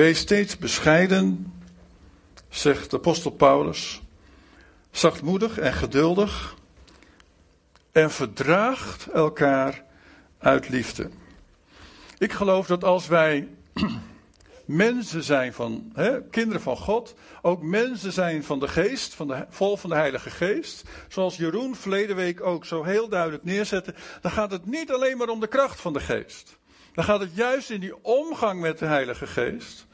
Wees steeds bescheiden, zegt de apostel Paulus, zachtmoedig en geduldig en verdraagt elkaar uit liefde. Ik geloof dat als wij mensen zijn van, hè, kinderen van God, ook mensen zijn van de geest, van de, vol van de Heilige Geest, zoals Jeroen verleden week ook zo heel duidelijk neerzette, dan gaat het niet alleen maar om de kracht van de geest. Dan gaat het juist in die omgang met de Heilige Geest,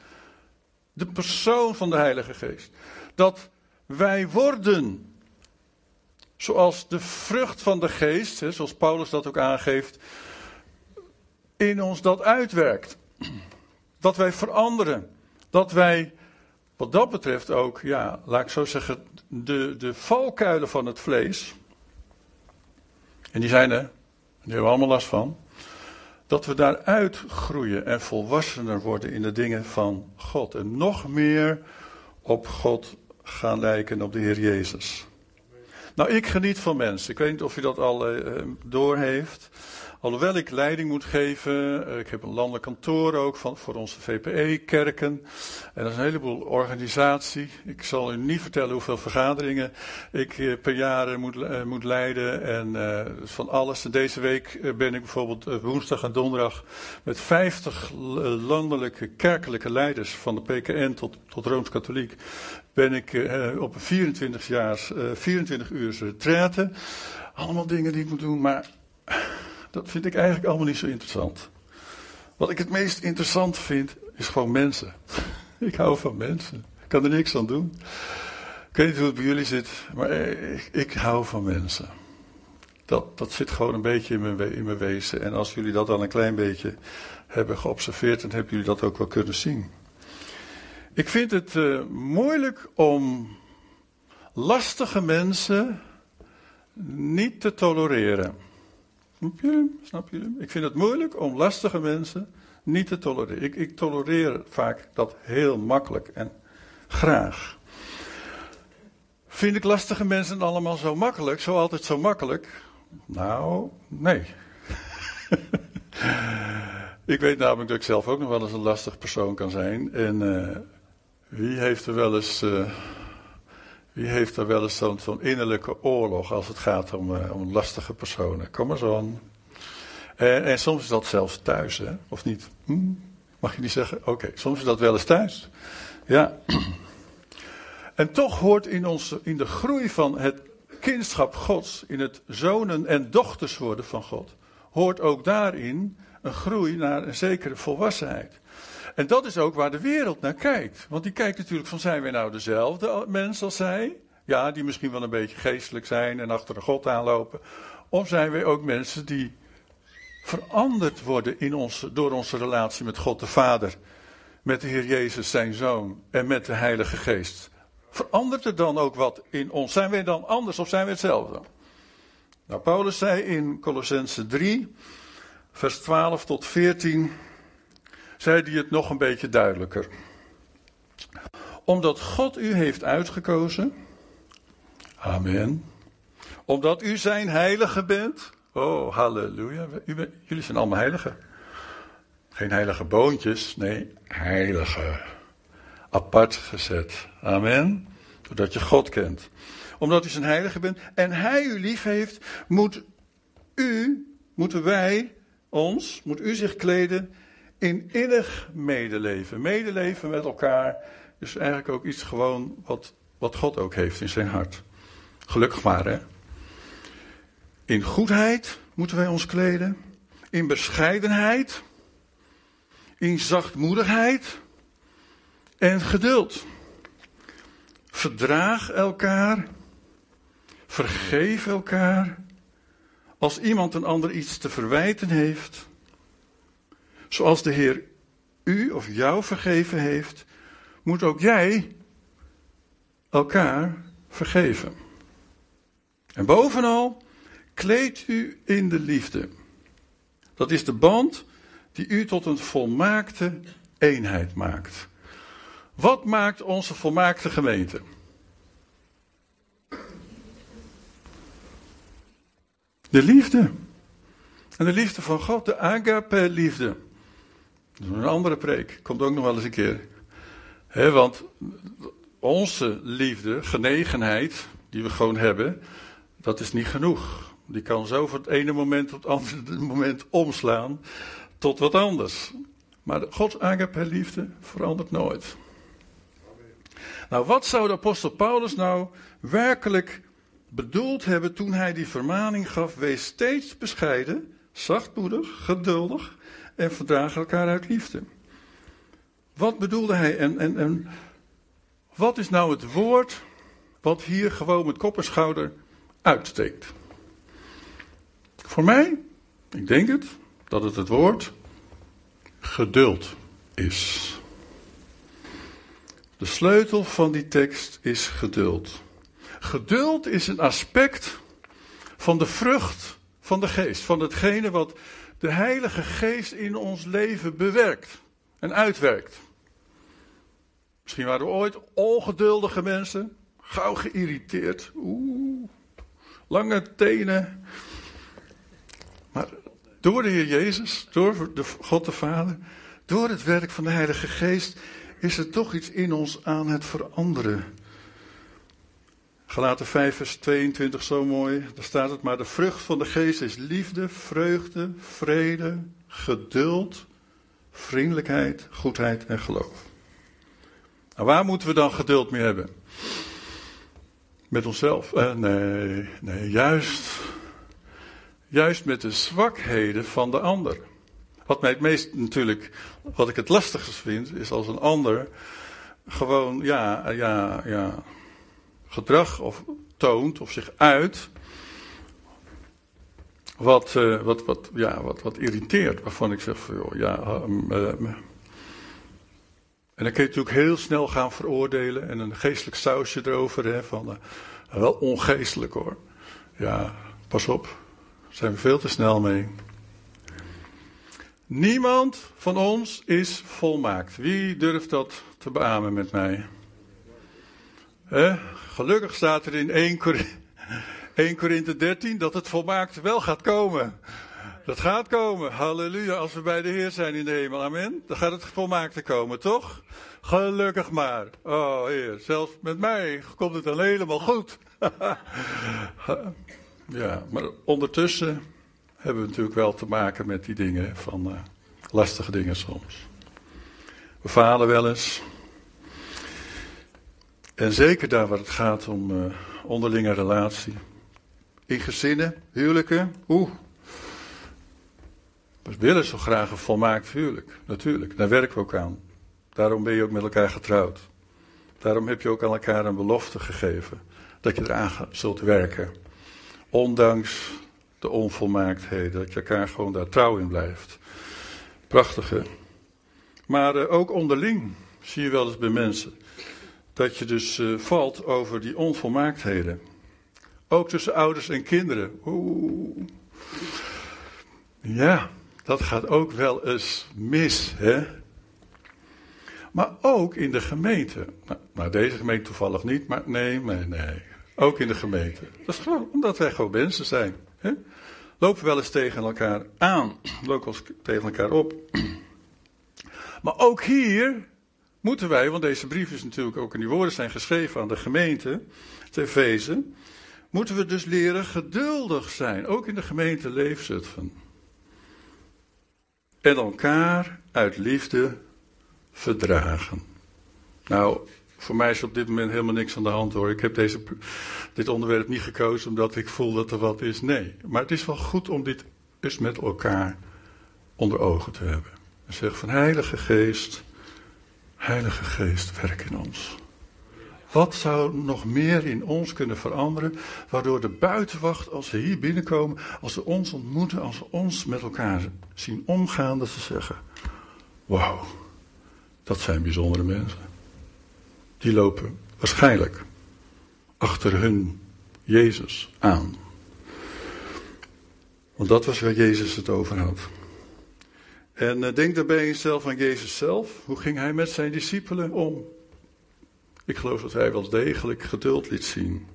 de persoon van de Heilige Geest, dat wij worden zoals de vrucht van de geest, hè, zoals Paulus dat ook aangeeft, in ons dat uitwerkt. Dat wij veranderen. Dat wij, wat dat betreft ook, ja, laat ik zo zeggen, de, de valkuilen van het vlees. En die zijn er, die hebben we allemaal last van. Dat we daaruit groeien en volwassener worden in de dingen van God. En nog meer op God gaan lijken, op de Heer Jezus. Nou, ik geniet van mensen. Ik weet niet of u dat al uh, door heeft. Alhoewel ik leiding moet geven, eh, ik heb een landelijk kantoor ook van, voor onze VPE-kerken. En dat is een heleboel organisatie. Ik zal u niet vertellen hoeveel vergaderingen ik eh, per jaar moet, uh, moet leiden. En van alles. Deze week ben ik bijvoorbeeld woensdag en donderdag met 50 landelijke kerkelijke leiders van de PKN tot, tot Rooms-Katholiek ben ik op een 24 jaar, 24 uur retraite. Allemaal dingen die ik moet doen, maar dat vind ik eigenlijk allemaal niet zo interessant. Wat ik het meest interessant vind, is gewoon mensen. ik hou van mensen. Ik kan er niks aan doen. Ik weet niet hoe het bij jullie zit, maar ik, ik hou van mensen. Dat, dat zit gewoon een beetje in mijn, in mijn wezen. En als jullie dat al een klein beetje hebben geobserveerd, dan hebben jullie dat ook wel kunnen zien. Ik vind het uh, moeilijk om lastige mensen niet te tolereren. Snap je? Snap? Ik vind het moeilijk om lastige mensen niet te tolereren. Ik, ik tolereer vaak dat heel makkelijk en graag. Vind ik lastige mensen allemaal zo makkelijk, zo altijd zo makkelijk? Nou, nee. ik weet namelijk dat ik zelf ook nog wel eens een lastig persoon kan zijn. En uh, wie heeft er wel eens. Uh, wie heeft er wel eens zo'n zo innerlijke oorlog als het gaat om, uh, om lastige personen? Kom maar zo aan. En, soms is dat zelfs thuis, hè? of niet? Hm? Mag je niet zeggen? Oké, soms is dat wel eens thuis. Ja. En toch hoort in, ons, in de groei van het kindschap Gods, in het zonen en dochters worden van God, hoort ook daarin een groei naar een zekere volwassenheid. En dat is ook waar de wereld naar kijkt. Want die kijkt natuurlijk van zijn wij nou dezelfde mensen als zij? Ja, die misschien wel een beetje geestelijk zijn en achter de God aanlopen. Of zijn wij ook mensen die veranderd worden in onze, door onze relatie met God de Vader, met de Heer Jezus zijn Zoon en met de Heilige Geest? Verandert er dan ook wat in ons? Zijn wij dan anders of zijn we hetzelfde? Nou, Paulus zei in Colossense 3, vers 12 tot 14 zei hij het nog een beetje duidelijker. Omdat God u heeft uitgekozen. Amen. Omdat u zijn heilige bent. Oh, halleluja. jullie zijn allemaal heiligen. Geen heilige boontjes, nee, heilige. Apart gezet. Amen. Doordat je God kent. Omdat u zijn heilige bent en hij u lief heeft, moet u, moeten wij ons, moet u zich kleden in innig medeleven. Medeleven met elkaar is eigenlijk ook iets gewoon wat, wat God ook heeft in zijn hart. Gelukkig maar, hè. In goedheid moeten wij ons kleden. In bescheidenheid. In zachtmoedigheid. En geduld. Verdraag elkaar. Vergeef elkaar. Als iemand een ander iets te verwijten heeft Zoals de Heer u of jou vergeven heeft, moet ook jij elkaar vergeven. En bovenal, kleed u in de liefde. Dat is de band die u tot een volmaakte eenheid maakt. Wat maakt onze volmaakte gemeente? De liefde. En de liefde van God, de agape-liefde. Een andere preek. Komt ook nog wel eens een keer. want onze liefde, genegenheid, die we gewoon hebben, dat is niet genoeg. Die kan zo van het ene moment op het andere moment omslaan tot wat anders. Maar Gods agape liefde verandert nooit. Nou, wat zou de apostel Paulus nou werkelijk bedoeld hebben toen hij die vermaning gaf? Wees steeds bescheiden, zachtmoedig, geduldig en verdraag elkaar uit liefde. Wat bedoelde hij en, en, en wat is nou het woord wat hier gewoon met kop en schouder uitsteekt? Voor mij, ik denk het, dat het het woord geduld is. De sleutel van die tekst is geduld. Geduld is een aspect van de vrucht van de geest, van hetgene wat de Heilige Geest in ons leven bewerkt en uitwerkt. Misschien waren we ooit ongeduldige mensen, gauw geïrriteerd, oeh, lange tenen. Maar door de Heer Jezus, door de God de Vader, door het werk van de Heilige Geest, is er toch iets in ons aan het veranderen. Gelaten 5 vers 22, zo mooi, daar staat het, maar de vrucht van de geest is liefde, vreugde, vrede, geduld, vriendelijkheid, goedheid en geloof. Nou, waar moeten we dan geduld mee hebben? Met onszelf? Eh, nee, nee, juist, juist met de zwakheden van de ander. Wat mij het meest natuurlijk, wat ik het lastigst vind, is als een ander gewoon, ja, ja, ja, gedrag of toont of zich uit. Wat, uh, wat, wat, ja, wat, wat irriteert, waarvan ik zeg van, ja, uh, en dan kun je natuurlijk heel snel gaan veroordelen en een geestelijk sausje erover. Hè, van, uh, wel ongeestelijk hoor. Ja, pas op. Daar zijn we veel te snel mee. Niemand van ons is volmaakt. Wie durft dat te beamen met mij? Gelukkig staat er in 1, Cor 1 Korinthe 13 dat het volmaakt wel gaat komen. Dat gaat komen. Halleluja. Als we bij de Heer zijn in de hemel. Amen. Dan gaat het volmaakte komen, toch? Gelukkig maar. Oh Heer, zelfs met mij komt het dan helemaal goed. ja, maar ondertussen hebben we natuurlijk wel te maken met die dingen van uh, lastige dingen soms. We falen wel eens. En zeker daar waar het gaat om uh, onderlinge relatie. In gezinnen, huwelijken, oeh, we willen zo graag een volmaakt huwelijk, natuurlijk. Daar werken we ook aan. Daarom ben je ook met elkaar getrouwd. Daarom heb je ook aan elkaar een belofte gegeven dat je eraan zult werken. Ondanks de onvolmaaktheden, dat je elkaar gewoon daar trouw in blijft. Prachtige. Maar uh, ook onderling zie je wel eens bij mensen dat je dus uh, valt over die onvolmaaktheden. Ook tussen ouders en kinderen. Oeh. Ja, dat gaat ook wel eens mis, hè? Maar ook in de gemeente. Nou, nou, deze gemeente toevallig niet, maar nee, nee, nee. Ook in de gemeente. Dat is gewoon omdat wij gewoon mensen zijn. Hè? Lopen wel eens tegen elkaar aan. Lopen eens tegen elkaar op. Maar ook hier moeten wij, want deze brief is natuurlijk ook, en die woorden zijn geschreven aan de gemeente, te moeten we dus leren geduldig zijn. Ook in de gemeente Leefzutphen en elkaar uit liefde verdragen. Nou, voor mij is op dit moment helemaal niks aan de hand hoor. Ik heb deze, dit onderwerp niet gekozen omdat ik voel dat er wat is. Nee, maar het is wel goed om dit eens met elkaar onder ogen te hebben. En zeg van Heilige Geest, Heilige Geest, werk in ons. Wat zou nog meer in ons kunnen veranderen, waardoor de buitenwacht, als ze hier binnenkomen, als ze ons ontmoeten, als ze ons met elkaar zien omgaan, dat ze zeggen: Wauw, dat zijn bijzondere mensen. Die lopen waarschijnlijk achter hun Jezus aan. Want dat was waar Jezus het over had. En uh, denk daarbij jezelf aan Jezus zelf. Hoe ging hij met zijn discipelen om? Ik geloof dat hij wel degelijk geduld liet zien.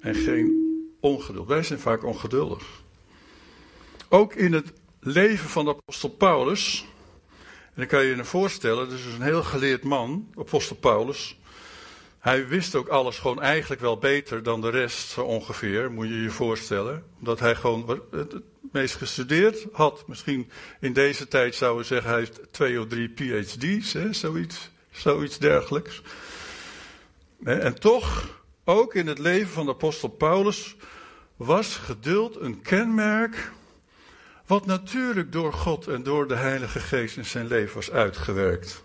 En geen ongeduld. Wij zijn vaak ongeduldig. Ook in het leven van apostel Paulus dan kan je je voorstellen, dus een heel geleerd man, apostel Paulus. Hij wist ook alles gewoon eigenlijk wel beter dan de rest, zo ongeveer, moet je je voorstellen. Omdat hij gewoon het meest gestudeerd had. Misschien in deze tijd zouden we zeggen, hij heeft twee of drie PhD's, hè, zoiets, zoiets dergelijks. En toch, ook in het leven van de apostel Paulus, was geduld een kenmerk wat natuurlijk door God en door de Heilige Geest in zijn leven was uitgewerkt.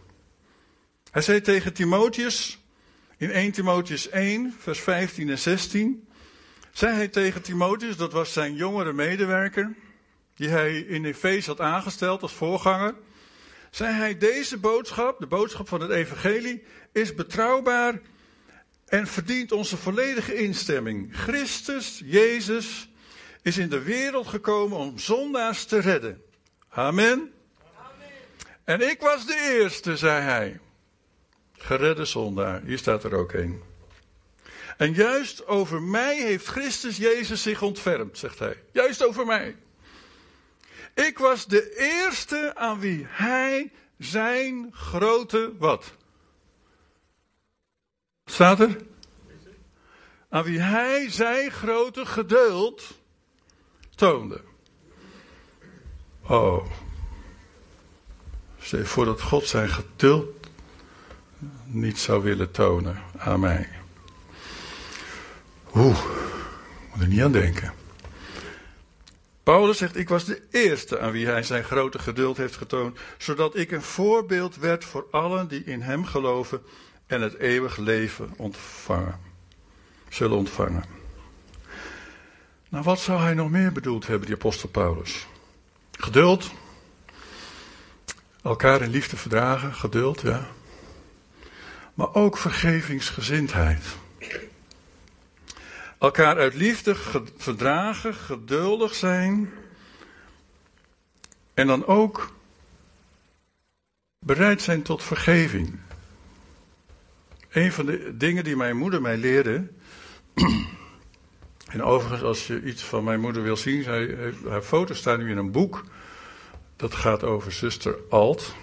Hij zei tegen Timotheus, in 1 Timotheus 1, vers 15 en 16, zei hij tegen Timotheus, dat was zijn jongere medewerker, die hij in Efeze had aangesteld als voorganger, zei hij, deze boodschap, de boodschap van het evangelie, is betrouwbaar en verdient onze volledige instemming. Christus, Jezus, is in de wereld gekomen om zondaars te redden. Amen. Amen. En ik was de eerste, zei hij. Geredde zondaar. Hier staat er ook een. En juist over mij heeft Christus Jezus zich ontfermd, zegt hij. Juist over mij. Ik was de eerste aan wie hij zijn grote wat? Staat er? Aan wie hij zijn grote geduld toonde. Oh. Stel voor dat God zijn geduld niet zou willen tonen aan mij. Oeh, moet er niet aan denken. Paulus zegt: Ik was de eerste aan wie hij zijn grote geduld heeft getoond, zodat ik een voorbeeld werd voor allen die in hem geloven en het eeuwig leven ontvangen, zullen ontvangen. Nou, wat zou hij nog meer bedoeld hebben, die apostel Paulus? Geduld. Elkaar in liefde verdragen, geduld, ja. Maar ook vergevingsgezindheid. Elkaar uit liefde verdragen, geduldig zijn. En dan ook bereid zijn tot vergeving. Een van de dingen die mijn moeder mij leerde. En overigens, als je iets van mijn moeder wil zien, zij, haar foto's staan nu in een boek. Dat gaat over zuster Alt.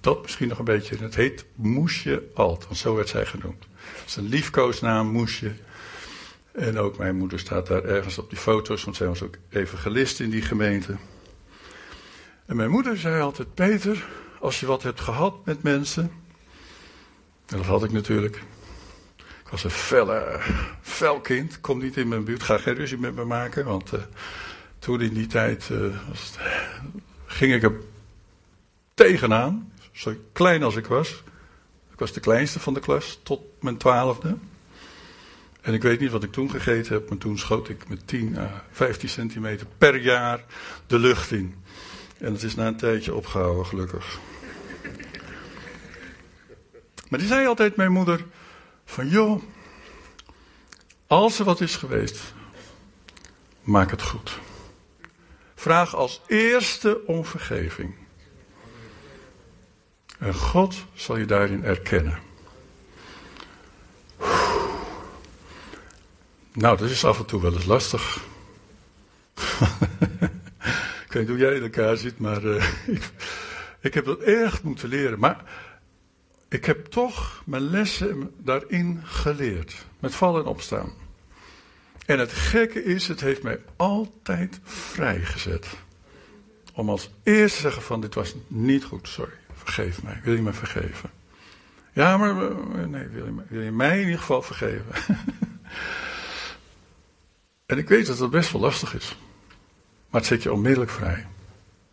Dat misschien nog een beetje. Het heet Moesje Alt, want zo werd zij genoemd. Het is een liefkoosnaam, Moesje. En ook mijn moeder staat daar ergens op die foto's, want zij was ook evangelist in die gemeente. En mijn moeder zei altijd: Peter, als je wat hebt gehad met mensen. En dat had ik natuurlijk. Ik was een felle, fel kind. Kom niet in mijn buurt. Ga geen ruzie met me maken. Want uh, toen in die tijd het, ging ik er tegenaan. Zo klein als ik was. Ik was de kleinste van de klas tot mijn twaalfde. En ik weet niet wat ik toen gegeten heb, maar toen schoot ik met 10 à 15 centimeter per jaar de lucht in. En het is na een tijdje opgehouden, gelukkig. Maar die zei altijd, mijn moeder: van joh, als er wat is geweest, maak het goed. Vraag als eerste om vergeving. En God zal je daarin erkennen. Nou, dat is af en toe wel eens lastig. ik weet niet hoe jij in elkaar zit, maar uh, ik, heb dat erg moeten leren. Maar ik heb toch mijn lessen daarin geleerd. Met vallen en opstaan. En het gekke is, het heeft mij altijd vrijgezet. Om als eerste te zeggen van dit was niet goed, sorry, vergeef mij, wil je me vergeven? Ja, maar nee, wil je, wil je mij in ieder geval vergeven? en ik weet dat dat best wel lastig is. Maar het zet je onmiddellijk vrij.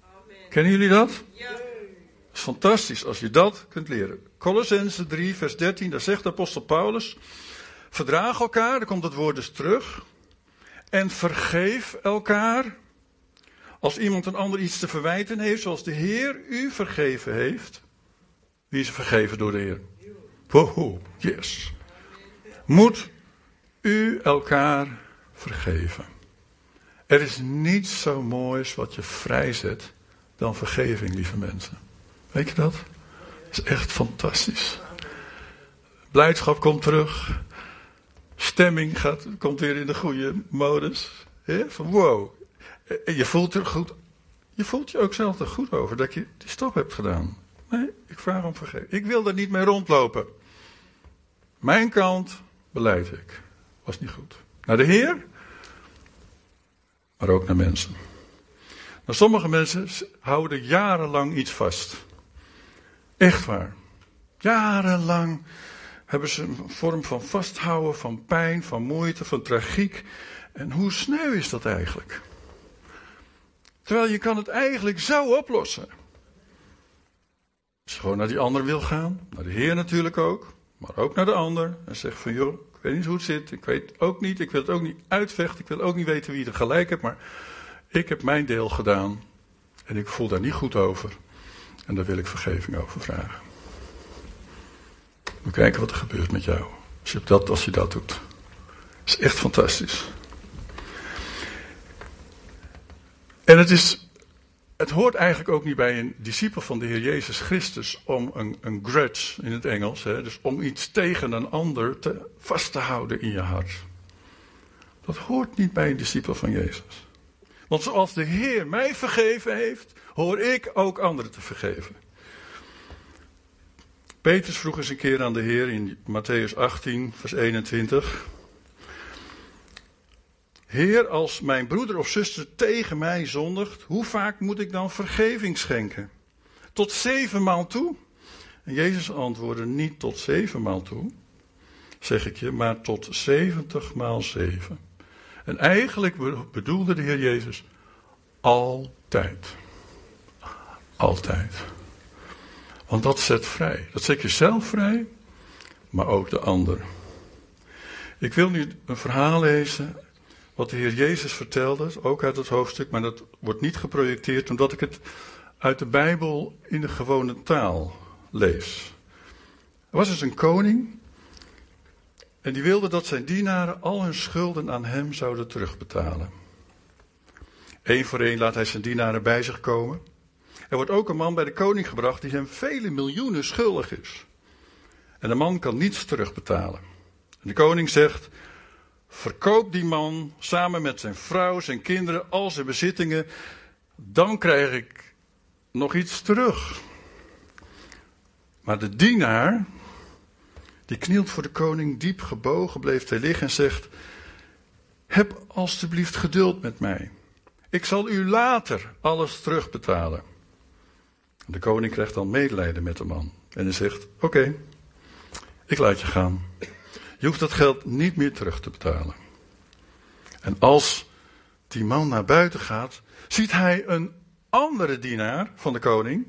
Amen. Kennen jullie dat? Ja. Het is fantastisch als je dat kunt leren. Colossense 3, vers 13, daar zegt de apostel Paulus: Verdraag elkaar, daar komt het woord dus terug. En vergeef elkaar. Als iemand een ander iets te verwijten heeft, zoals de Heer u vergeven heeft. Wie is vergeven door de Heer? Wow, yes. Moet u elkaar vergeven. Er is niets zo moois wat je vrijzet dan vergeving, lieve mensen. Weet je dat? Dat is echt fantastisch. Blijdschap komt terug. Stemming gaat, komt weer in de goede modus. Van wow. En je voelt er goed. Je voelt je ook zelf er goed over dat je die stap hebt gedaan. Nee, ik vraag om vergeving. Ik wil er niet mee rondlopen. Mijn kant beleid ik. Was niet goed. Naar de Heer, maar ook naar mensen. Nou, sommige mensen houden jarenlang iets vast. Echt waar. Jarenlang hebben ze een vorm van vasthouden, van pijn, van moeite, van tragiek. En hoe sneu is dat eigenlijk? Terwijl je kan het eigenlijk zo oplossen. Als je gewoon naar die ander wil gaan, naar de Heer natuurlijk ook, maar ook naar de ander. En zegt van joh, ik weet niet hoe het zit, ik weet ook niet, ik wil het ook niet uitvechten, ik wil ook niet weten wie er gelijk heeft, maar ik heb mijn deel gedaan en ik voel daar niet goed over. En daar wil ik vergeving over vragen. We kijken wat er gebeurt met jou. Als je dat, als je dat doet. Is echt fantastisch. En het is. Het hoort eigenlijk ook niet bij een discipel van de Heer Jezus Christus om een, een grudge in het Engels, hè, dus om iets tegen een ander te, vast te houden in je hart. Dat hoort niet bij een discipel van Jezus. Want zoals de Heer mij vergeven heeft, hoor ik ook anderen te vergeven. Petrus vroeg eens een keer aan de Heer in Matthäus 18, vers 21. Heer, als mijn broeder of zuster tegen mij zondigt, hoe vaak moet ik dan vergeving schenken? Tot zevenmaal toe? En Jezus antwoordde niet tot zevenmaal toe, zeg ik je, maar tot zeventig maal zeven. En eigenlijk bedoelde de Heer Jezus altijd. Altijd. Want dat zet vrij. Dat zet jezelf vrij, maar ook de ander. Ik wil nu een verhaal lezen wat de Heer Jezus vertelde, ook uit het hoofdstuk, maar dat wordt niet geprojecteerd omdat ik het uit de Bijbel in de gewone taal lees. Er was dus een koning en die wilde dat zijn dienaren al hun schulden aan hem zouden terugbetalen. Eén voor één laat hij zijn dienaren bij zich komen. Er wordt ook een man bij de koning gebracht die hem vele miljoenen schuldig is. En de man kan niets terugbetalen. En de koning zegt: Verkoop die man samen met zijn vrouw, zijn kinderen, al zijn bezittingen. Dan krijg ik nog iets terug. Maar de dienaar, die knielt voor de koning, diep gebogen bleef hij liggen en zegt: Heb alstublieft geduld met mij. Ik zal u later alles terugbetalen. De koning krijgt dan medelijden met de man. En hij zegt: Oké, ik laat je gaan. Je hoeft dat geld niet meer terug te betalen. En als die man naar buiten gaat, ziet hij een andere dienaar van de koning.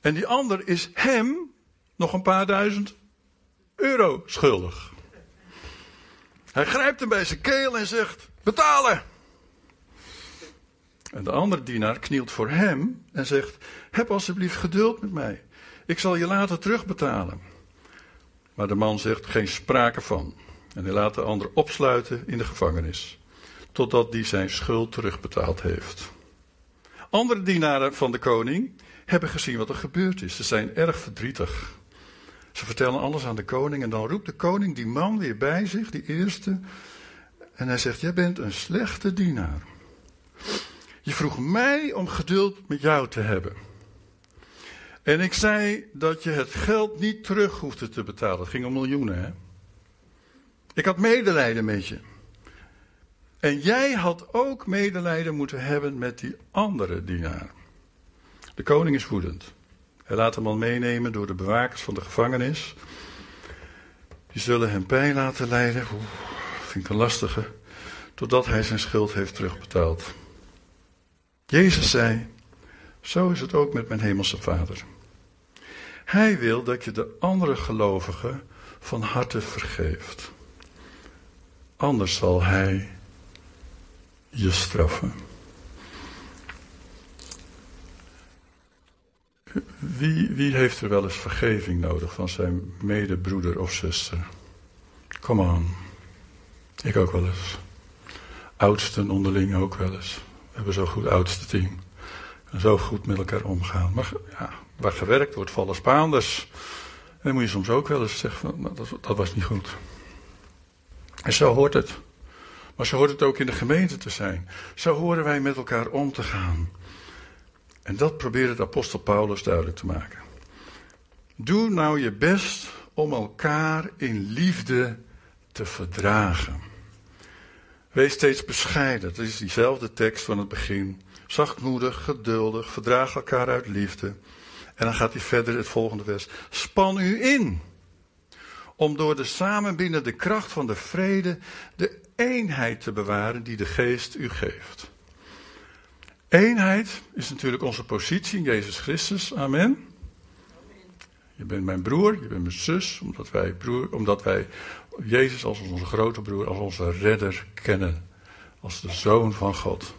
En die ander is hem nog een paar duizend euro schuldig. Hij grijpt hem bij zijn keel en zegt: Betalen! En de andere dienaar knielt voor hem en zegt: Heb alsjeblieft geduld met mij. Ik zal je later terugbetalen. Maar de man zegt: Geen sprake van. En hij laat de ander opsluiten in de gevangenis. Totdat die zijn schuld terugbetaald heeft. Andere dienaren van de koning hebben gezien wat er gebeurd is. Ze zijn erg verdrietig. Ze vertellen alles aan de koning en dan roept de koning die man weer bij zich, die eerste. En hij zegt: Jij bent een slechte dienaar. Je vroeg mij om geduld met jou te hebben. En ik zei dat je het geld niet terug hoefde te betalen. Het ging om miljoenen, hè? Ik had medelijden met je. En jij had ook medelijden moeten hebben met die andere dienaar. De koning is woedend. Hij laat hem al meenemen door de bewakers van de gevangenis. Die zullen hem pijn laten lijden. Oeh, vind ik een lastige. Totdat hij zijn schuld heeft terugbetaald. Jezus zei: Zo is het ook met mijn hemelse Vader. Hij wil dat je de andere gelovigen van harte vergeeft. Anders zal hij je straffen. Wie, wie heeft er wel eens vergeving nodig van zijn medebroeder of zuster? Come on. Ik ook wel eens. Oudsten onderling ook wel eens hebben zo'n goed oudste team. En zo goed met elkaar omgaan. Maar ja, waar gewerkt wordt, vallen Spaanders. En dan moet je soms ook wel eens zeggen: van, nou, dat, dat was niet goed. En zo hoort het. Maar zo hoort het ook in de gemeente te zijn. Zo horen wij met elkaar om te gaan. En dat probeerde de apostel Paulus duidelijk te maken. Doe nou je best om elkaar in liefde te verdragen. Wees steeds bescheiden. Dat is diezelfde tekst van het begin. Zachtmoedig, geduldig, verdraag elkaar uit liefde. En dan gaat hij verder het volgende vers. Span u in. Om door de samenbindende kracht van de vrede de eenheid te bewaren die de geest u geeft. Eenheid is natuurlijk onze positie in Jezus Christus. Amen. Je bent mijn broer, je bent mijn zus, omdat wij, broer, omdat wij Jezus als onze grote broer, als onze redder kennen. Als de zoon van God.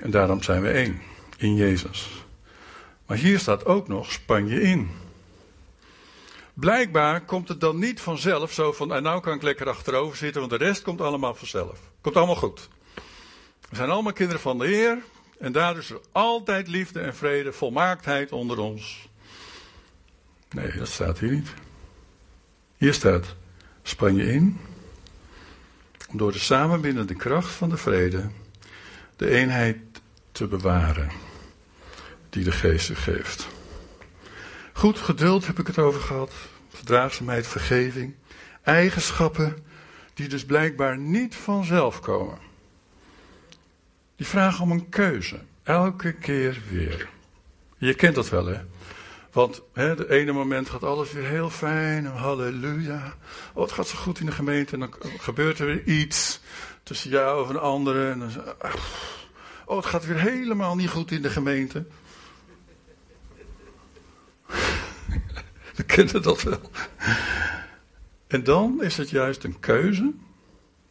En daarom zijn we één, in Jezus. Maar hier staat ook nog, span je in. Blijkbaar komt het dan niet vanzelf zo van, en nou kan ik lekker achterover zitten, want de rest komt allemaal vanzelf. Komt allemaal goed. We zijn allemaal kinderen van de Heer. En daardoor is er altijd liefde en vrede, volmaaktheid onder ons. Nee, dat staat hier niet. Hier staat: span je in om door de samenbindende kracht van de vrede de eenheid te bewaren die de geest geeft. Goed geduld heb ik het over gehad, verdraagzaamheid, vergeving, eigenschappen die dus blijkbaar niet vanzelf komen. Die vragen om een keuze, elke keer weer. Je kent dat wel, hè? Want hè, de ene moment gaat alles weer heel fijn, halleluja. Oh, het gaat zo goed in de gemeente en dan gebeurt er weer iets tussen jou en een andere. En dan, oh, het gaat weer helemaal niet goed in de gemeente. We kennen dat wel. En dan is het juist een keuze.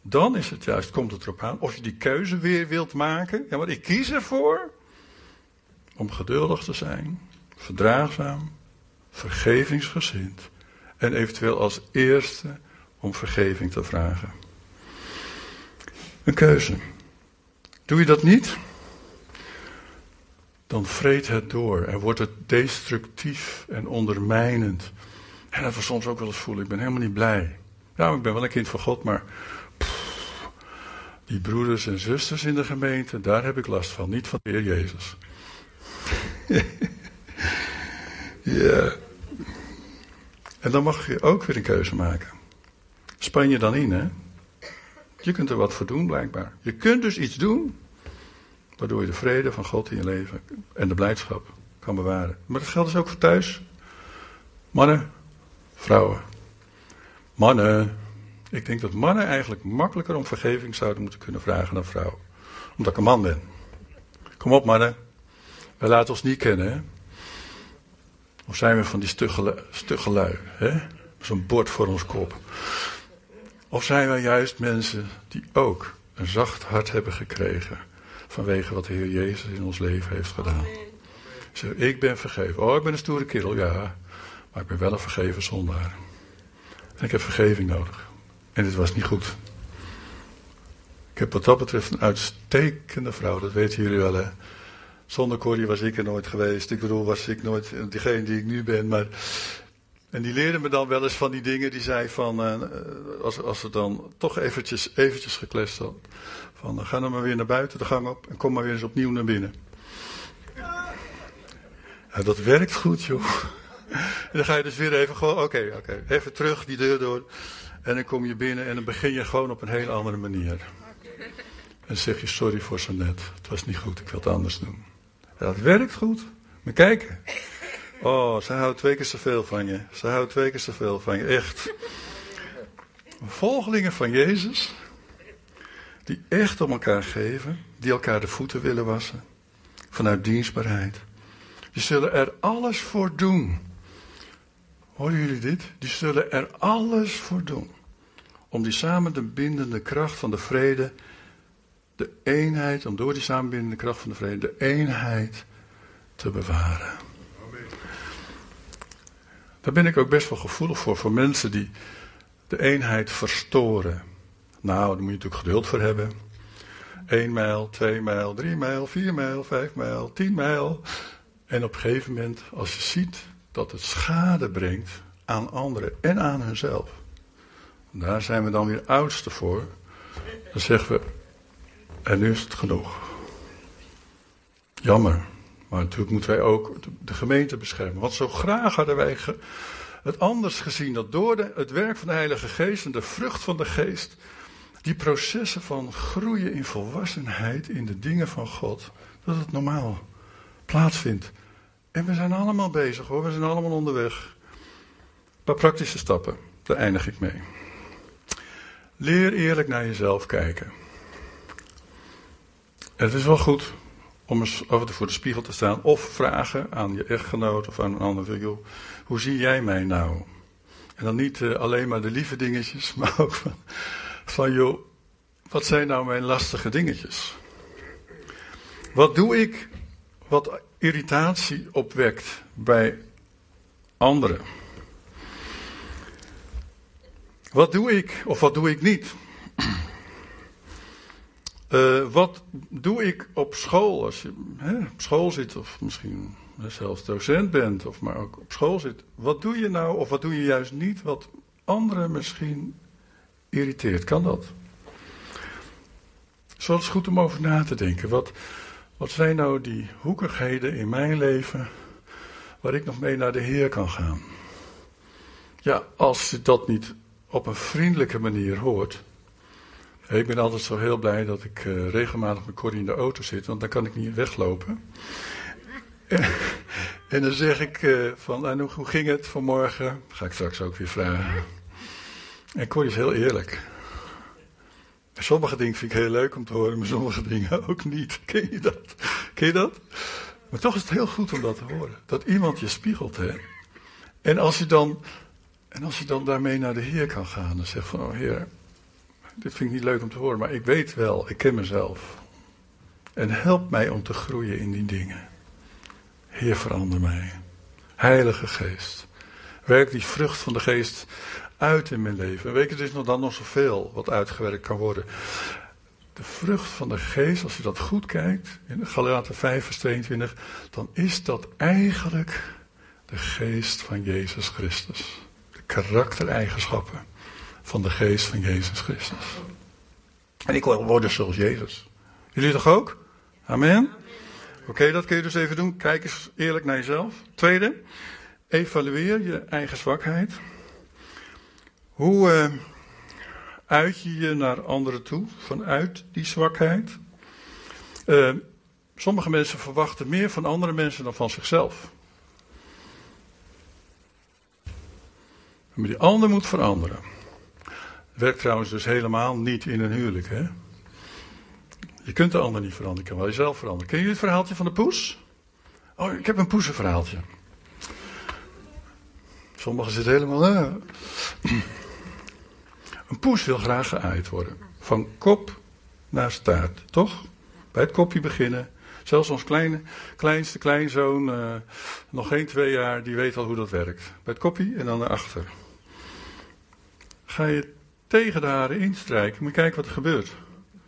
Dan is het juist, komt het erop aan, of je die keuze weer wilt maken. Ja, maar ik kies ervoor om geduldig te zijn verdraagzaam, vergevingsgezind en eventueel als eerste om vergeving te vragen. Een keuze. Doe je dat niet? Dan vreet het door en wordt het destructief en ondermijnend. En dat we soms ook wel eens voelen, ik ben helemaal niet blij. Ja, ik ben wel een kind van God, maar die broeders en zusters in de gemeente, daar heb ik last van, niet van de Heer Jezus. Ja. En dan mag je ook weer een keuze maken. Span je dan in, hè? Je kunt er wat voor doen, blijkbaar. Je kunt dus iets doen, waardoor je de vrede van God in je leven en de blijdschap kan bewaren. Maar dat geldt dus ook voor thuis. Mannen, vrouwen. Mannen. Ik denk dat mannen eigenlijk makkelijker om vergeving zouden moeten kunnen vragen dan vrouwen. Omdat ik een man ben. Kom op, mannen. Wij laten ons niet kennen, hè? Of zijn we van die stugge, lui? Zo'n bord voor ons kop. Of zijn we juist mensen die ook een zacht hart hebben gekregen vanwege wat de Heer Jezus in ons leven heeft gedaan. Zeg, ik ben vergeven. Oh, ik ben een stoere kerel, ja. Maar ik ben wel een vergeven zondaar. En ik heb vergeving nodig. En dit was niet goed. Ik heb wat dat betreft een uitstekende vrouw, dat weten jullie wel, hè. Zonder Corrie was ik er nooit geweest. Ik bedoel, was ik nooit diegene die ik nu ben. Maar, en die leerde me dan wel eens van die dingen. Die zei van, uh, als, als ze dan toch eventjes, eventjes geklest had. Van, uh, ga dan maar weer naar buiten de gang op en kom maar weer eens opnieuw naar binnen. Ja, dat werkt goed, joh. En dan ga je dus weer even gewoon, oké, oké, even terug die deur door. En dan kom je binnen en dan begin je gewoon op een hele andere manier. En zeg je sorry voor zo net. Het was niet goed, ik wil het anders doen. Dat werkt goed. Maar kijk. Oh, ze houdt twee keer zoveel van je. Ze houdt twee keer zoveel van je. Echt. Volgelingen van Jezus. Die echt om elkaar geven. Die elkaar de voeten willen wassen. Vanuit dienstbaarheid. Die zullen er alles voor doen. Horen jullie dit? Die zullen er alles voor doen. Om die samen de bindende kracht van de vrede de eenheid, om door die samenbindende kracht van de vrede, de eenheid te bewaren. Daar ben ik ook best wel gevoelig voor, voor mensen die de eenheid verstoren. Nou, daar moet je natuurlijk geduld voor hebben. 1 mijl, 2 mijl, 3 mijl, 4 mijl, 5 mijl, 10 mijl. En op een gegeven moment, als je ziet dat het schade brengt aan anderen en aan hunzelf. Daar zijn we dan weer oudste voor. Dan zeggen we, en nu is het genoeg. Jammer, Maar natuurlijk moeten wij ook de gemeente beschermen. Want zo graag hadden wij het anders gezien dat door de, het werk van de Heilige Geest en de vrucht van de Geest, die processen van groeien in volwassenheid in de dingen van God, dat het normaal plaatsvindt. En we zijn allemaal bezig hoor, we zijn allemaal onderweg. Een paar praktische stappen, daar eindig ik mee. Leer eerlijk naar jezelf kijken. Het is wel goed om eens toe voor de spiegel te staan of vragen aan je echtgenoot of aan een ander. Joh, hoe zie jij mij nou? En dan niet uh, alleen maar de lieve dingetjes, maar ook van, van joh, wat zijn nou mijn lastige dingetjes? Wat doe ik wat irritatie opwekt bij anderen? Wat doe ik of wat doe ik niet? Uh, wat doe ik op school als je hè, op school zit of misschien zelfs docent bent of maar ook op school zit? Wat doe je nou of wat doe je juist niet wat anderen misschien irriteert? Kan dat? Het is goed om over na te denken. Wat, wat zijn nou die hoekigheden in mijn leven waar ik nog mee naar de Heer kan gaan? Ja, als je dat niet op een vriendelijke manier hoort. Ik ben altijd zo heel blij dat ik uh, regelmatig met Corrie in de auto zit, want dan kan ik niet weglopen. en dan zeg ik uh, van, en hoe ging het vanmorgen? Ga ik straks ook weer vragen. En Corrie is heel eerlijk. Sommige dingen vind ik heel leuk om te horen, maar sommige dingen ook niet. Ken je dat? Ken je dat? Maar toch is het heel goed om dat te horen. Dat iemand je spiegelt, hè. En als je dan, en als je dan daarmee naar de Heer kan gaan en zegt van, oh Heer, dit vind ik niet leuk om te horen, maar ik weet wel, ik ken mezelf. En help mij om te groeien in die dingen. Heer, verander mij. Heilige Geest. Werk die vrucht van de Geest uit in mijn leven. En weet je, er is nog dan nog zoveel wat uitgewerkt kan worden. De vrucht van de geest, als je dat goed kijkt, in Galaten 5 vers 22, dan is dat eigenlijk de geest van Jezus Christus. De karaktereigenschappen van de geest van Jezus Christus. En ik wil worden zoals Jezus. Jullie toch ook? Amen? Oké, dat kun je dus even doen. Kijk eens eerlijk naar jezelf. Tweede, evalueer je eigen zwakheid. Hoe uh, uit je je naar anderen toe vanuit die zwakheid? Uh, sommige mensen verwachten meer van andere mensen dan van zichzelf. Maar die ander moet veranderen. Werkt trouwens dus helemaal niet in een huwelijk. Hè? Je kunt de ander niet veranderen, je kan wel jezelf veranderen. Ken je het verhaaltje van de poes? Oh, ik heb een poesenverhaaltje. Sommigen zitten helemaal. Een poes wil graag geaaid worden. Van kop naar staart, toch? Bij het kopje beginnen. Zelfs ons kleine, kleinste kleinzoon, uh, nog geen twee jaar, die weet al hoe dat werkt. Bij het kopje en dan naar achter. Ga je tegen de haren instrijken, je kijken wat er gebeurt.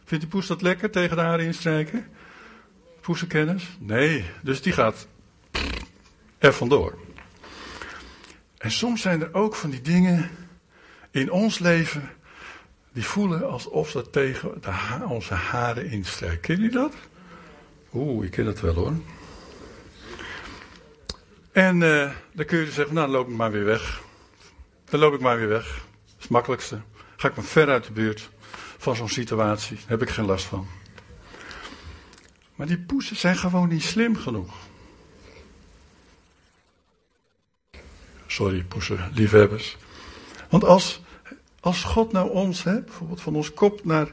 Vindt die poes dat lekker, tegen de haren instrijken? Poesenkennis? Nee, dus die gaat er vandoor. En soms zijn er ook van die dingen in ons leven die voelen alsof ze tegen de onze haren instrijken. Ken je dat? Oeh, ik ken dat wel hoor. En uh, dan kun je dus zeggen, nou dan loop ik maar weer weg. Dan loop ik maar weer weg. Dat is het makkelijkste. Ga ik maar ver uit de buurt van zo'n situatie. Daar heb ik geen last van. Maar die poesen zijn gewoon niet slim genoeg. Sorry, poesen, liefhebbers. Want als, als God nou ons, hè, bijvoorbeeld van ons kop naar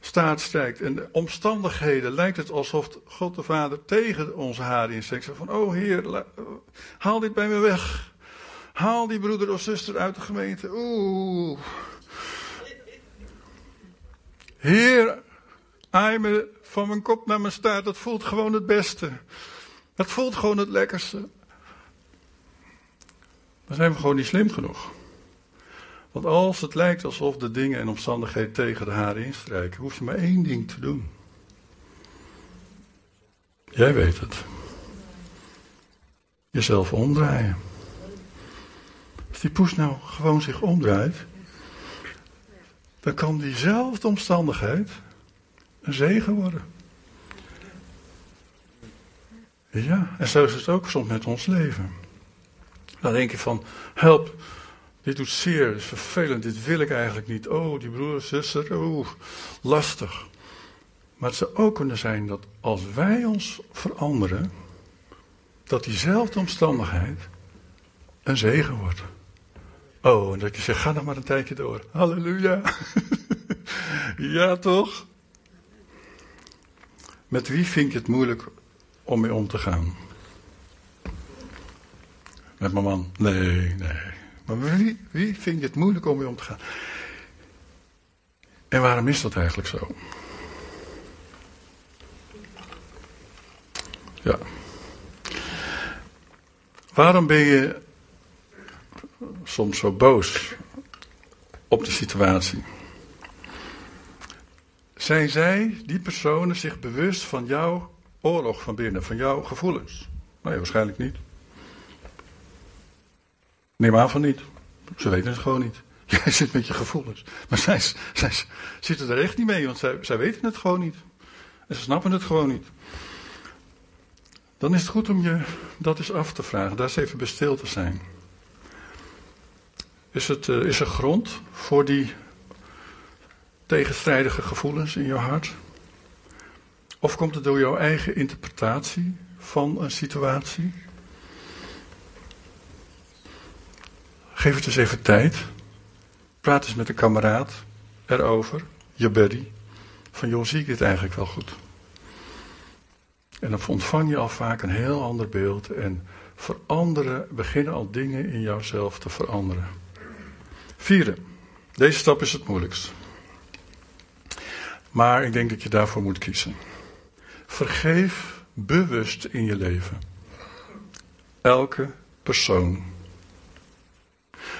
staat strijkt en de omstandigheden lijkt het alsof God de Vader tegen onze haren insteekt. Van, oh Heer, haal dit bij me weg. Haal die broeder of zuster uit de gemeente. Oeh. Heer, aai me van mijn kop naar mijn staart. Dat voelt gewoon het beste. Dat voelt gewoon het lekkerste. Dan zijn we gewoon niet slim genoeg. Want als het lijkt alsof de dingen en omstandigheden tegen de haren instrijken, hoef je maar één ding te doen. Jij weet het. Jezelf omdraaien. Als die poes nou gewoon zich omdraait, dan kan diezelfde omstandigheid een zegen worden. Ja, en zo is het ook soms met ons leven. Dan denk je van, help, dit doet zeer, dit is vervelend, dit wil ik eigenlijk niet. Oh, die broer, zuster, oh, lastig. Maar het zou ook kunnen zijn dat als wij ons veranderen, dat diezelfde omstandigheid een zegen wordt. Oh, dat je zegt, ga nog maar een tijdje door. Halleluja. ja, toch? Met wie vind je het moeilijk om mee om te gaan? Met mijn man? Nee, nee. Maar wie, wie vind je het moeilijk om mee om te gaan? En waarom is dat eigenlijk zo? Ja. Waarom ben je soms zo boos op de situatie? Zijn zij, die personen, zich bewust van jouw oorlog van binnen, van jouw gevoelens? Nee, waarschijnlijk niet. Neem aan van niet. Ze weten het gewoon niet. Jij zit met je gevoelens. Maar zij, zij zitten er echt niet mee, want zij, zij weten het gewoon niet. En ze snappen het gewoon niet. Dan is het goed om je dat eens af te vragen, daar eens even bij stil te zijn. Is, het, uh, is er grond voor die tegenstrijdige gevoelens in jouw hart? Of komt het door jouw eigen interpretatie van een situatie? Geef het eens even tijd. Praat eens met een kameraad erover, je buddy. Van joh, zie ik dit eigenlijk wel goed? En dan ontvang je al vaak een heel ander beeld en veranderen, beginnen al dingen in jouzelf te veranderen. Vierde, deze stap is het moeilijkst. Maar ik denk dat je daarvoor moet kiezen. Vergeef bewust in je leven. Elke persoon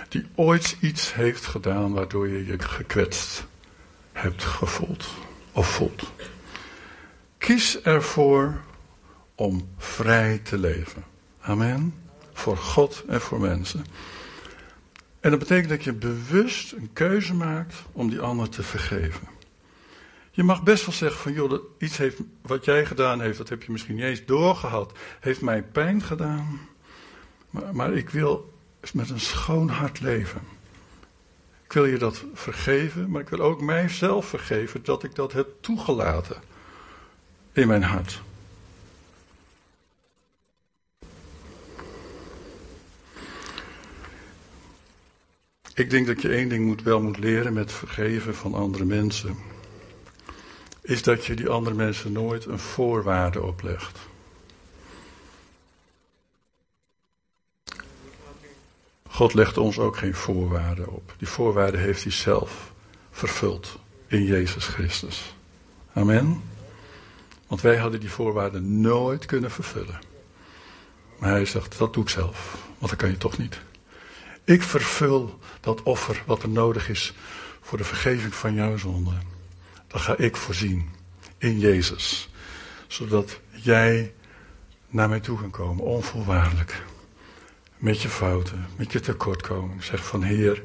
die ooit iets heeft gedaan waardoor je je gekwetst hebt gevoeld of voelt. Kies ervoor om vrij te leven. Amen. Voor God en voor mensen. En dat betekent dat je bewust een keuze maakt om die ander te vergeven. Je mag best wel zeggen van joh, iets heeft, wat jij gedaan heeft, dat heb je misschien niet eens doorgehad, heeft mij pijn gedaan. Maar, maar ik wil met een schoon hart leven. Ik wil je dat vergeven, maar ik wil ook mijzelf vergeven dat ik dat heb toegelaten in mijn hart. Ik denk dat je één ding moet, wel moet leren met vergeven van andere mensen. Is dat je die andere mensen nooit een voorwaarde oplegt. God legt ons ook geen voorwaarden op. Die voorwaarden heeft hij zelf vervuld in Jezus Christus. Amen. Want wij hadden die voorwaarden nooit kunnen vervullen. Maar hij zegt, dat doe ik zelf, want dat kan je toch niet. Ik vervul dat offer wat er nodig is voor de vergeving van jouw zonde. Dat ga ik voorzien in Jezus. Zodat jij naar mij toe kan komen, onvoorwaardelijk. Met je fouten, met je tekortkoming. Zeg van Heer,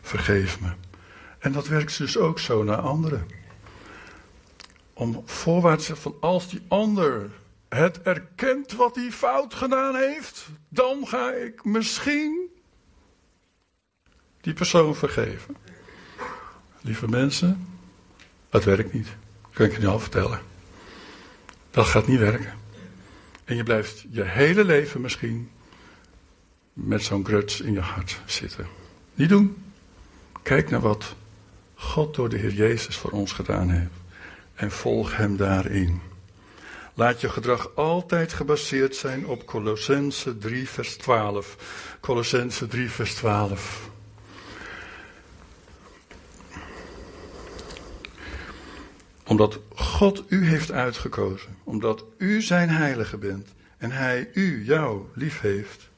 vergeef me. En dat werkt dus ook zo naar anderen. Om voorwaarts van als die ander het erkent wat hij fout gedaan heeft, dan ga ik misschien die persoon vergeven. Lieve mensen, dat werkt niet. Dat kan ik je nu al vertellen. Dat gaat niet werken. En je blijft je hele leven misschien met zo'n gruts in je hart zitten. Niet doen. Kijk naar wat God door de Heer Jezus voor ons gedaan heeft. En volg Hem daarin. Laat je gedrag altijd gebaseerd zijn op Colossense 3 vers 12. Colossense 3 vers 12. Omdat God u heeft uitgekozen. Omdat u zijn heilige bent. En hij u, jou, lief heeft.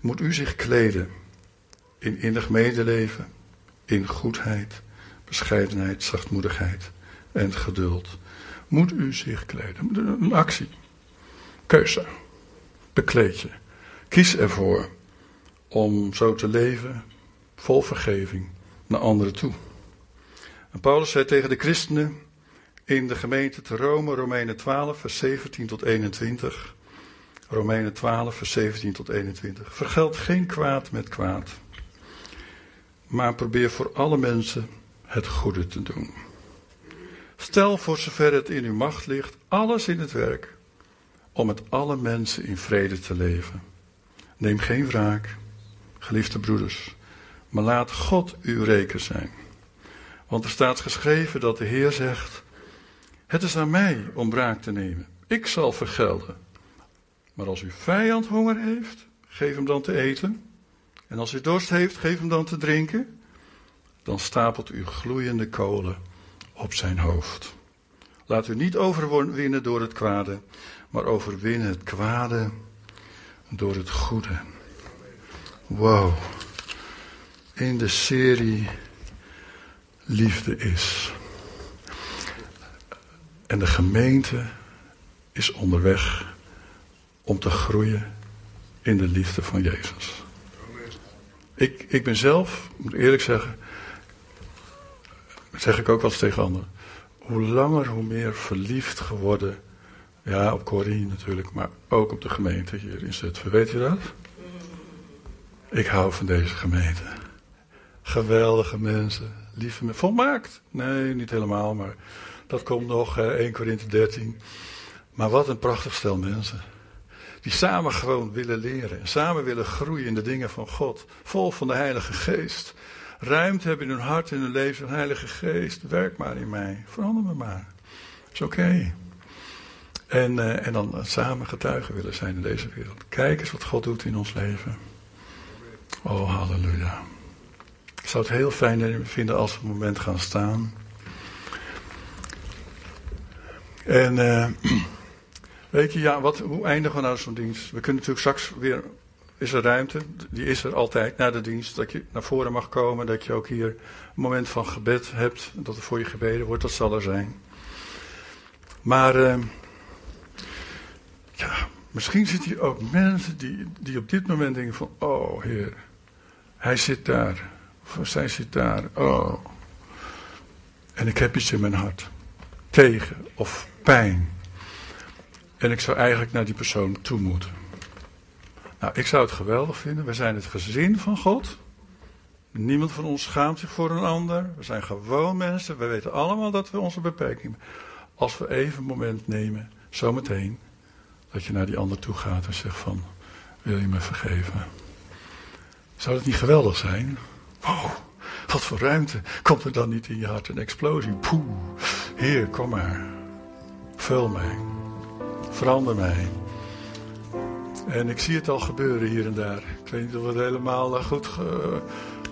Moet u zich kleden. In innig medeleven. In goedheid. Bescheidenheid, zachtmoedigheid en geduld. Moet u zich kleden. Een actie. Keuze. Bekleed je. Kies ervoor om zo te leven vol vergeving naar anderen toe. Paulus zei tegen de christenen: in de gemeente te Rome, Romeinen 12, vers 17 tot 21. Romeinen 12, vers 17 tot 21. Vergeld geen kwaad met kwaad, maar probeer voor alle mensen het goede te doen. Stel voor zover het in uw macht ligt, alles in het werk om met alle mensen in vrede te leven. Neem geen wraak, geliefde broeders, maar laat God uw reken zijn. Want er staat geschreven dat de Heer zegt: Het is aan mij om wraak te nemen. Ik zal vergelden. Maar als uw vijand honger heeft, geef hem dan te eten. En als hij dorst heeft, geef hem dan te drinken. Dan stapelt u gloeiende kolen op zijn hoofd. Laat u niet overwinnen door het kwade, maar overwinnen het kwade door het goede. Wow. In de serie Liefde is. En de gemeente is onderweg om te groeien in de liefde van Jezus. Ik, ik ben zelf, moet eerlijk zeggen, zeg ik ook wel eens tegen anderen. Hoe langer, hoe meer verliefd geworden. Ja, op Corrie natuurlijk, maar ook op de gemeente hier in Zutphen. Weet je dat? Ik hou van deze gemeente. Geweldige mensen, mensen. Volmaakt? Nee, niet helemaal, maar dat komt nog, 1 Korinthe 13. Maar wat een prachtig stel mensen. Die samen gewoon willen leren. En samen willen groeien in de dingen van God. Vol van de Heilige Geest. Ruimte hebben in hun hart en hun leven. Heilige Geest, werk maar in mij. Verander me maar. Is oké. En, uh, en dan samen getuigen willen zijn in deze wereld. Kijk eens wat God doet in ons leven. Oh, halleluja. Ik zou het heel fijn vinden als we een moment gaan staan. En uh, weet je, ja, wat, hoe eindigen we nou zo'n dienst? We kunnen natuurlijk straks weer, is er ruimte, die is er altijd na de dienst, dat je naar voren mag komen, dat je ook hier een moment van gebed hebt, dat er voor je gebeden wordt, dat zal er zijn. Maar, uh, ja, misschien zitten hier ook mensen die, die op dit moment denken van, oh Heer, hij zit daar, zij zit daar, oh. En ik heb iets in mijn hart, tegen of pijn. En ik zou eigenlijk naar die persoon toe moeten. Nou, ik zou het geweldig vinden. We zijn het gezin van God. Niemand van ons schaamt zich voor een ander. We zijn gewoon mensen. We weten allemaal dat we onze beperkingen hebben. Als we even een moment nemen, zometeen, dat je naar die ander toe gaat en zegt van, wil je me vergeven? Zou dat niet geweldig zijn? Wow, wat voor ruimte. Komt er dan niet in je hart een explosie? Poeh, heer, kom maar. Vul mij. Verander mij. En ik zie het al gebeuren hier en daar. Ik weet niet of het helemaal eh, goed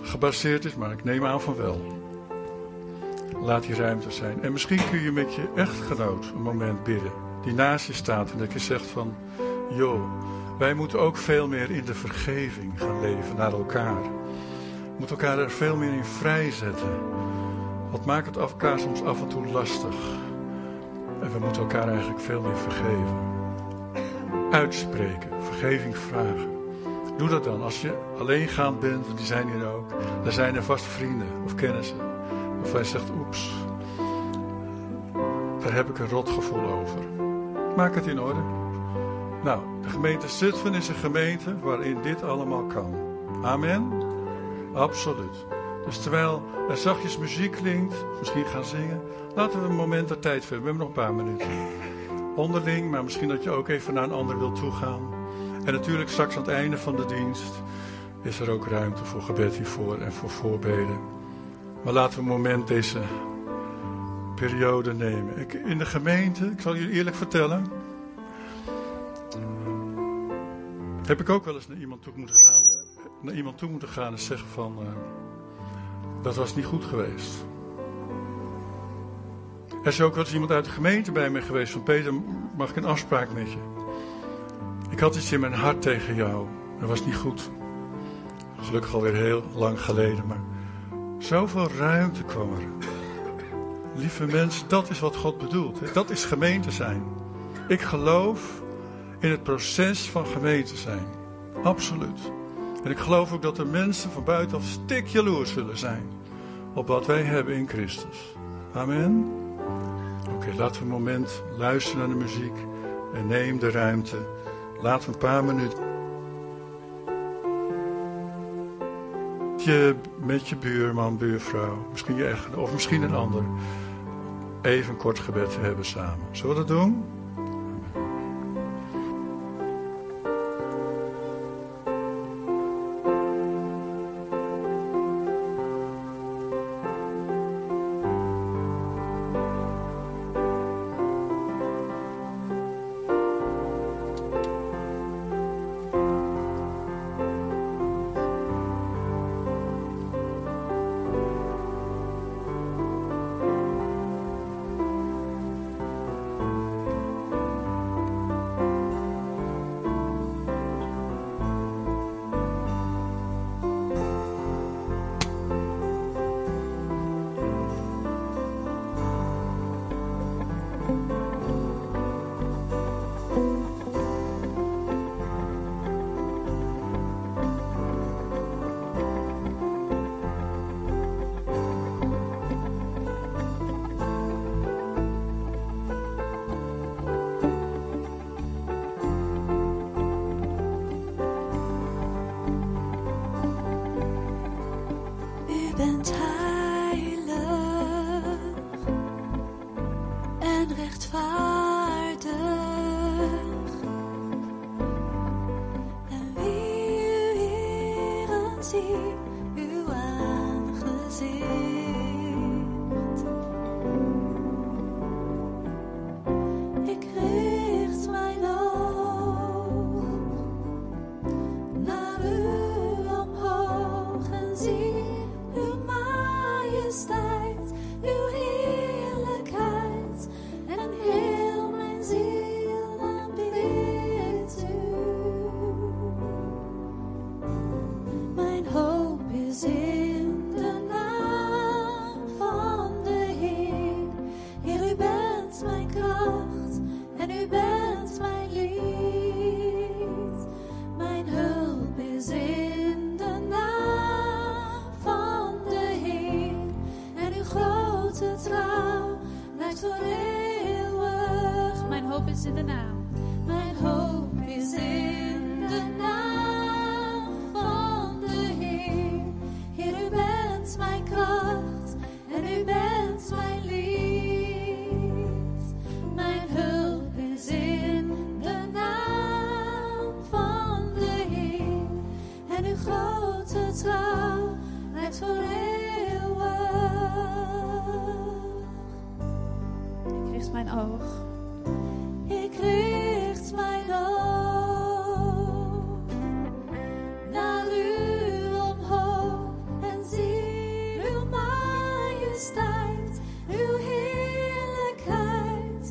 gebaseerd is, maar ik neem aan van wel. Laat die ruimte zijn. En misschien kun je met je echtgenoot een moment bidden. Die naast je staat en dat je zegt van... joh, wij moeten ook veel meer in de vergeving gaan leven naar elkaar. We moeten elkaar er veel meer in vrijzetten. Wat maakt het elkaar soms af en toe lastig. En we moeten elkaar eigenlijk veel meer vergeven. Uitspreken, vergeving vragen. Doe dat dan. Als je alleen gaan bent, die zijn hier ook. Er zijn er vast vrienden of kennissen. Of hij zegt, oeps, daar heb ik een rotgevoel over. Maak het in orde. Nou, de gemeente Zutphen is een gemeente waarin dit allemaal kan. Amen? Absoluut. Dus terwijl er zachtjes muziek klinkt, misschien gaan zingen, laten we een moment de tijd vullen. We hebben nog een paar minuten. Onderling, maar misschien dat je ook even naar een ander wilt toegaan. En natuurlijk straks aan het einde van de dienst is er ook ruimte voor gebed hiervoor en voor voorbeden. Maar laten we een moment deze periode nemen. Ik, in de gemeente, ik zal jullie eerlijk vertellen, heb ik ook wel eens naar iemand toe moeten gaan, naar iemand toe moeten gaan en zeggen van, uh, dat was niet goed geweest. Er is ook wel eens iemand uit de gemeente bij me geweest van Peter, mag ik een afspraak met je? Ik had iets in mijn hart tegen jou. Dat was niet goed. Gelukkig alweer heel lang geleden, maar zoveel ruimte kwam er. Lieve mensen, dat is wat God bedoelt. Dat is gemeente zijn. Ik geloof in het proces van gemeente zijn. Absoluut. En ik geloof ook dat er mensen van buitenaf stik jaloers zullen zijn op wat wij hebben in Christus. Amen. Oké, laten we een moment luisteren naar de muziek en neem de ruimte. We een paar minuten met je buurman, buurvrouw, misschien je echtgenoot of misschien een ander, even kort gebed hebben samen. Zullen we dat doen?